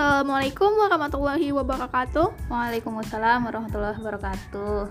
Assalamualaikum warahmatullahi wabarakatuh. Waalaikumsalam warahmatullahi wabarakatuh.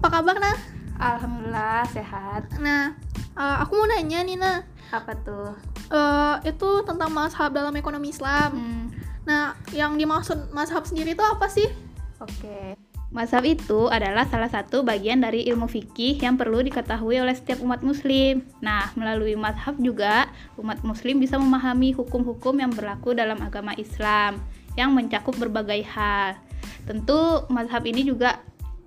Apa kabar nah? Alhamdulillah sehat. Nah, uh, aku mau nanya nih nah. Apa tuh? Uh, itu tentang mazhab dalam ekonomi Islam. Hmm, Nah, yang dimaksud mazhab sendiri itu apa sih? Oke. Mazhab itu adalah salah satu bagian dari ilmu fikih yang perlu diketahui oleh setiap umat muslim. Nah, melalui mazhab juga umat muslim bisa memahami hukum-hukum yang berlaku dalam agama Islam yang mencakup berbagai hal. Tentu mazhab ini juga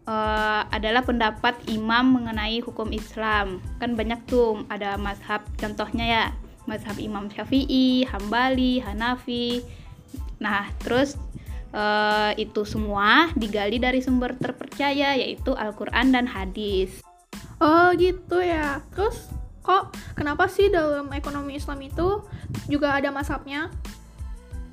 eh, adalah pendapat imam mengenai hukum Islam. Kan banyak tuh ada mazhab contohnya ya, mazhab Imam Syafi'i, Hambali, Hanafi. Nah, terus eh, itu semua digali dari sumber terpercaya yaitu Al-Qur'an dan hadis. Oh, gitu ya. Terus kok kenapa sih dalam ekonomi Islam itu juga ada mazhabnya?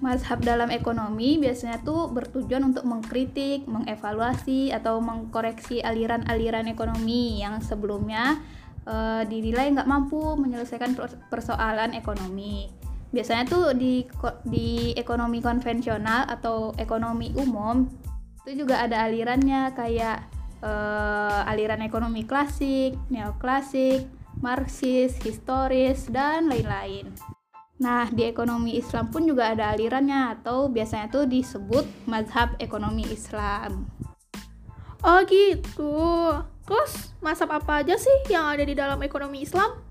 Mazhab dalam ekonomi biasanya tuh bertujuan untuk mengkritik, mengevaluasi atau mengkoreksi aliran-aliran ekonomi yang sebelumnya eh, dinilai nggak mampu menyelesaikan pers- persoalan ekonomi. Biasanya tuh di di ekonomi konvensional atau ekonomi umum itu juga ada alirannya kayak eh, aliran ekonomi klasik, neoklasik, marxis, historis dan lain-lain. Nah, di ekonomi Islam pun juga ada alirannya atau biasanya tuh disebut mazhab ekonomi Islam. Oh, gitu. Terus mazhab apa aja sih yang ada di dalam ekonomi Islam?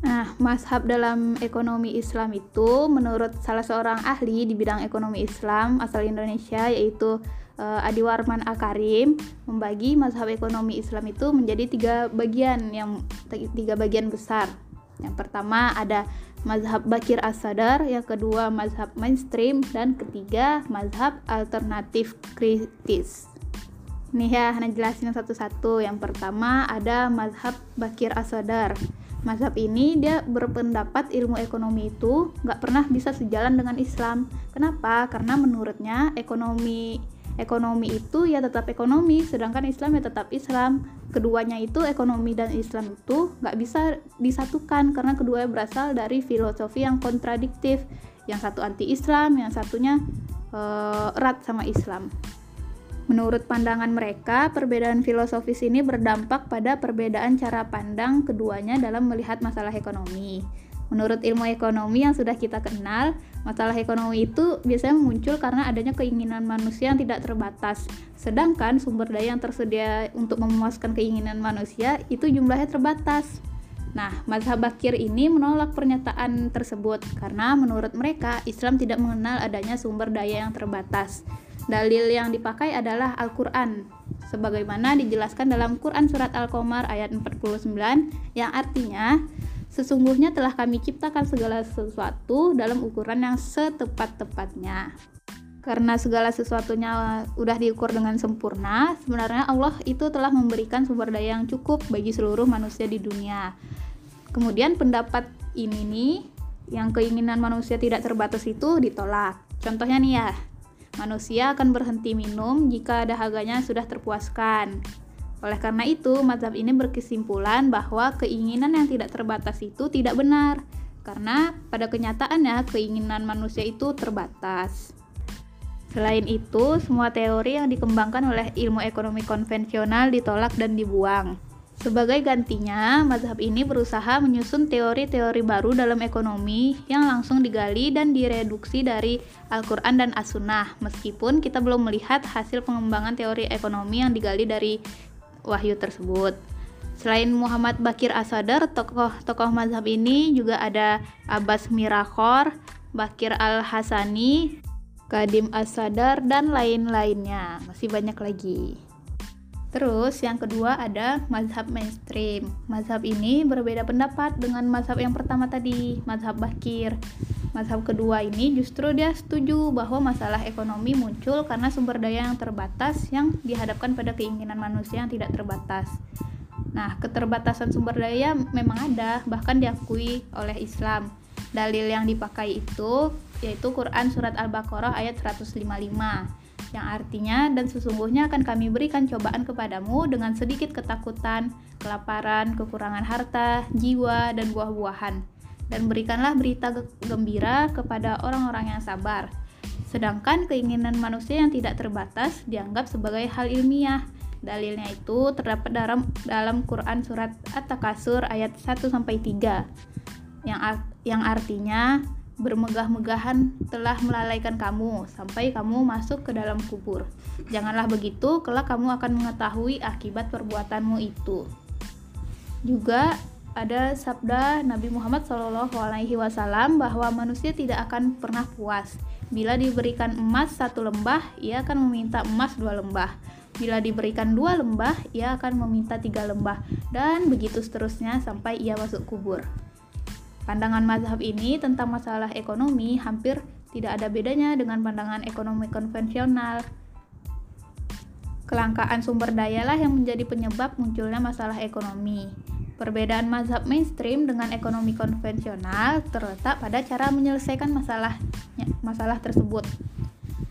Nah, mazhab dalam ekonomi Islam itu menurut salah seorang ahli di bidang ekonomi Islam asal Indonesia yaitu eh, Adi Warman Akarim membagi mazhab ekonomi Islam itu menjadi tiga bagian yang tiga bagian besar. Yang pertama ada mazhab Bakir As-Sadar, yang kedua mazhab mainstream dan ketiga mazhab alternatif kritis. Nih ya, Hana jelasin satu-satu. Yang pertama ada mazhab Bakir Asadar. Mazhab ini dia berpendapat ilmu ekonomi itu nggak pernah bisa sejalan dengan Islam. Kenapa? Karena menurutnya ekonomi ekonomi itu ya tetap ekonomi, sedangkan Islam ya tetap Islam. Keduanya itu ekonomi dan Islam itu nggak bisa disatukan karena keduanya berasal dari filosofi yang kontradiktif. Yang satu anti Islam, yang satunya eh, erat sama Islam. Menurut pandangan mereka, perbedaan filosofis ini berdampak pada perbedaan cara pandang keduanya dalam melihat masalah ekonomi. Menurut ilmu ekonomi yang sudah kita kenal, masalah ekonomi itu biasanya muncul karena adanya keinginan manusia yang tidak terbatas. Sedangkan sumber daya yang tersedia untuk memuaskan keinginan manusia itu jumlahnya terbatas. Nah, mazhab Bakir ini menolak pernyataan tersebut karena menurut mereka Islam tidak mengenal adanya sumber daya yang terbatas. Dalil yang dipakai adalah Al-Quran, sebagaimana dijelaskan dalam Quran Surat Al-Qamar ayat 49 yang artinya Sesungguhnya telah kami ciptakan segala sesuatu dalam ukuran yang setepat-tepatnya. Karena segala sesuatunya udah diukur dengan sempurna, sebenarnya Allah itu telah memberikan sumber daya yang cukup bagi seluruh manusia di dunia. Kemudian pendapat ini nih, yang keinginan manusia tidak terbatas itu ditolak. Contohnya nih ya, manusia akan berhenti minum jika dahaganya sudah terpuaskan. Oleh karena itu, mazhab ini berkesimpulan bahwa keinginan yang tidak terbatas itu tidak benar, karena pada kenyataannya keinginan manusia itu terbatas. Selain itu, semua teori yang dikembangkan oleh ilmu ekonomi konvensional ditolak dan dibuang. Sebagai gantinya, mazhab ini berusaha menyusun teori-teori baru dalam ekonomi yang langsung digali dan direduksi dari Al-Quran dan As-Sunnah, meskipun kita belum melihat hasil pengembangan teori ekonomi yang digali dari wahyu tersebut. Selain Muhammad Bakir Asadar, tokoh-tokoh mazhab ini juga ada Abbas Mirakhor, Bakir Al-Hasani, Kadim Asadar, dan lain-lainnya. Masih banyak lagi. Terus yang kedua ada mazhab mainstream. Mazhab ini berbeda pendapat dengan mazhab yang pertama tadi, mazhab Bakir. Mazhab kedua ini justru dia setuju bahwa masalah ekonomi muncul karena sumber daya yang terbatas yang dihadapkan pada keinginan manusia yang tidak terbatas. Nah, keterbatasan sumber daya memang ada, bahkan diakui oleh Islam. Dalil yang dipakai itu yaitu Quran surat Al-Baqarah ayat 155 yang artinya dan sesungguhnya akan kami berikan cobaan kepadamu dengan sedikit ketakutan, kelaparan, kekurangan harta, jiwa, dan buah-buahan. dan berikanlah berita gembira kepada orang-orang yang sabar. Sedangkan keinginan manusia yang tidak terbatas dianggap sebagai hal ilmiah. Dalilnya itu terdapat dalam dalam Quran surat At-Takasur ayat 1 sampai 3 yang yang artinya bermegah-megahan telah melalaikan kamu sampai kamu masuk ke dalam kubur. Janganlah begitu, kelak kamu akan mengetahui akibat perbuatanmu itu. Juga ada sabda Nabi Muhammad SAW bahwa manusia tidak akan pernah puas. Bila diberikan emas satu lembah, ia akan meminta emas dua lembah. Bila diberikan dua lembah, ia akan meminta tiga lembah, dan begitu seterusnya sampai ia masuk kubur. Pandangan mazhab ini tentang masalah ekonomi hampir tidak ada bedanya dengan pandangan ekonomi konvensional. Kelangkaan sumber daya lah yang menjadi penyebab munculnya masalah ekonomi. Perbedaan mazhab mainstream dengan ekonomi konvensional terletak pada cara menyelesaikan masalah masalah tersebut.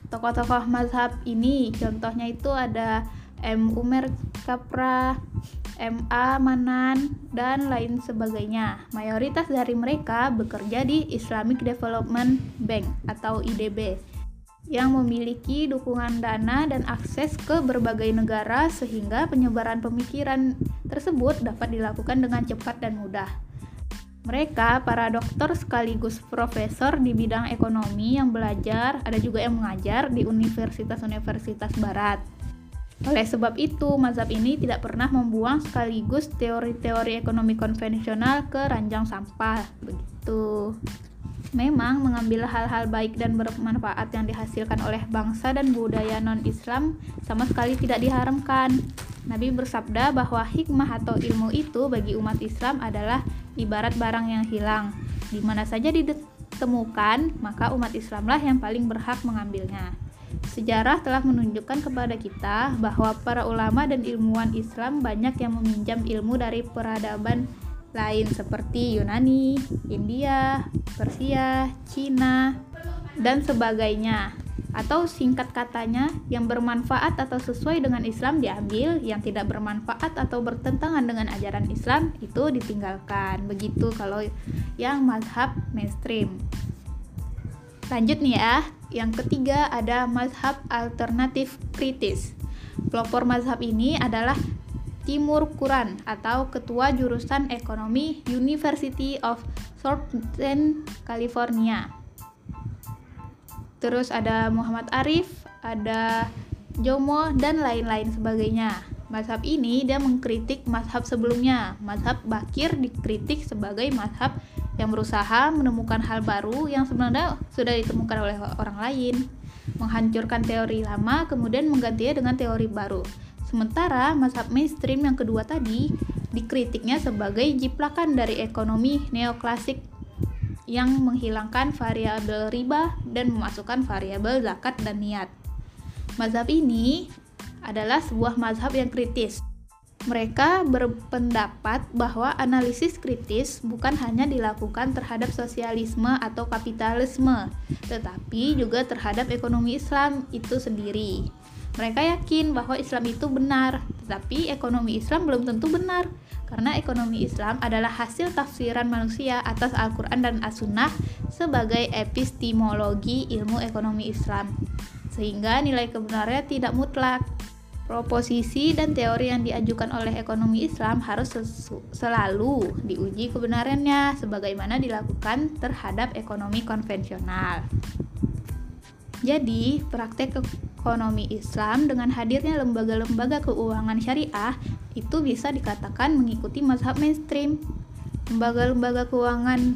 Tokoh-tokoh mazhab ini contohnya itu ada M. Umar Kapra, MA Manan, dan lain sebagainya. Mayoritas dari mereka bekerja di Islamic Development Bank atau IDB yang memiliki dukungan dana dan akses ke berbagai negara sehingga penyebaran pemikiran tersebut dapat dilakukan dengan cepat dan mudah. Mereka para dokter sekaligus profesor di bidang ekonomi yang belajar, ada juga yang mengajar di universitas-universitas barat. Oleh sebab itu, mazhab ini tidak pernah membuang sekaligus teori-teori ekonomi konvensional ke ranjang sampah. Begitu. Memang mengambil hal-hal baik dan bermanfaat yang dihasilkan oleh bangsa dan budaya non-Islam sama sekali tidak diharamkan. Nabi bersabda bahwa hikmah atau ilmu itu bagi umat Islam adalah ibarat barang yang hilang. Di mana saja ditemukan, maka umat Islamlah yang paling berhak mengambilnya. Sejarah telah menunjukkan kepada kita bahwa para ulama dan ilmuwan Islam banyak yang meminjam ilmu dari peradaban lain seperti Yunani, India, Persia, Cina, dan sebagainya. Atau singkat katanya, yang bermanfaat atau sesuai dengan Islam diambil, yang tidak bermanfaat atau bertentangan dengan ajaran Islam itu ditinggalkan. Begitu kalau yang mazhab mainstream. Lanjut nih ya, yang ketiga ada mazhab alternatif kritis. Pelopor mazhab ini adalah Timur Kuran atau Ketua Jurusan Ekonomi University of Southern California. Terus ada Muhammad Arif, ada Jomo, dan lain-lain sebagainya. Mazhab ini dia mengkritik mazhab sebelumnya. Mazhab Bakir dikritik sebagai mazhab yang berusaha menemukan hal baru yang sebenarnya sudah ditemukan oleh orang lain, menghancurkan teori lama kemudian menggantinya dengan teori baru. Sementara mazhab mainstream yang kedua tadi dikritiknya sebagai jiplakan dari ekonomi neoklasik yang menghilangkan variabel riba dan memasukkan variabel zakat dan niat. Mazhab ini adalah sebuah mazhab yang kritis mereka berpendapat bahwa analisis kritis bukan hanya dilakukan terhadap sosialisme atau kapitalisme, tetapi juga terhadap ekonomi Islam itu sendiri. Mereka yakin bahwa Islam itu benar, tetapi ekonomi Islam belum tentu benar, karena ekonomi Islam adalah hasil tafsiran manusia atas Al-Quran dan As-Sunnah sebagai epistemologi ilmu ekonomi Islam, sehingga nilai kebenarannya tidak mutlak. Proposisi dan teori yang diajukan oleh ekonomi Islam harus selalu diuji kebenarannya sebagaimana dilakukan terhadap ekonomi konvensional. Jadi, praktek ekonomi Islam dengan hadirnya lembaga-lembaga keuangan syariah itu bisa dikatakan mengikuti mazhab mainstream. Lembaga-lembaga keuangan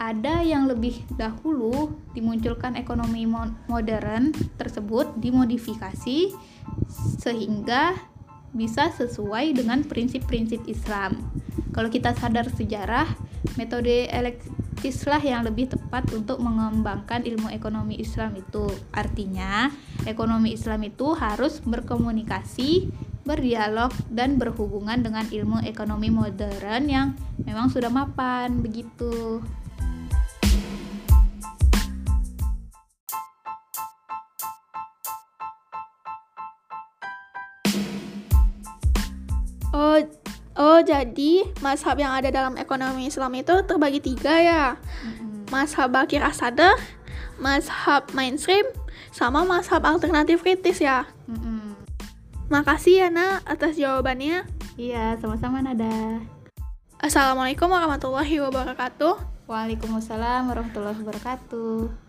ada yang lebih dahulu dimunculkan ekonomi modern tersebut dimodifikasi sehingga bisa sesuai dengan prinsip-prinsip Islam. Kalau kita sadar sejarah, metode elektislah yang lebih tepat untuk mengembangkan ilmu ekonomi Islam itu. Artinya, ekonomi Islam itu harus berkomunikasi, berdialog, dan berhubungan dengan ilmu ekonomi modern yang memang sudah mapan, begitu. Oh, jadi mazhab yang ada dalam ekonomi Islam itu terbagi tiga ya. Mazhab Bakir Asadah, mazhab mainstream, sama mazhab alternatif kritis ya. Makasih ya, Nak, atas jawabannya. Iya, sama-sama Nada. Assalamualaikum warahmatullahi wabarakatuh. Waalaikumsalam warahmatullahi wabarakatuh.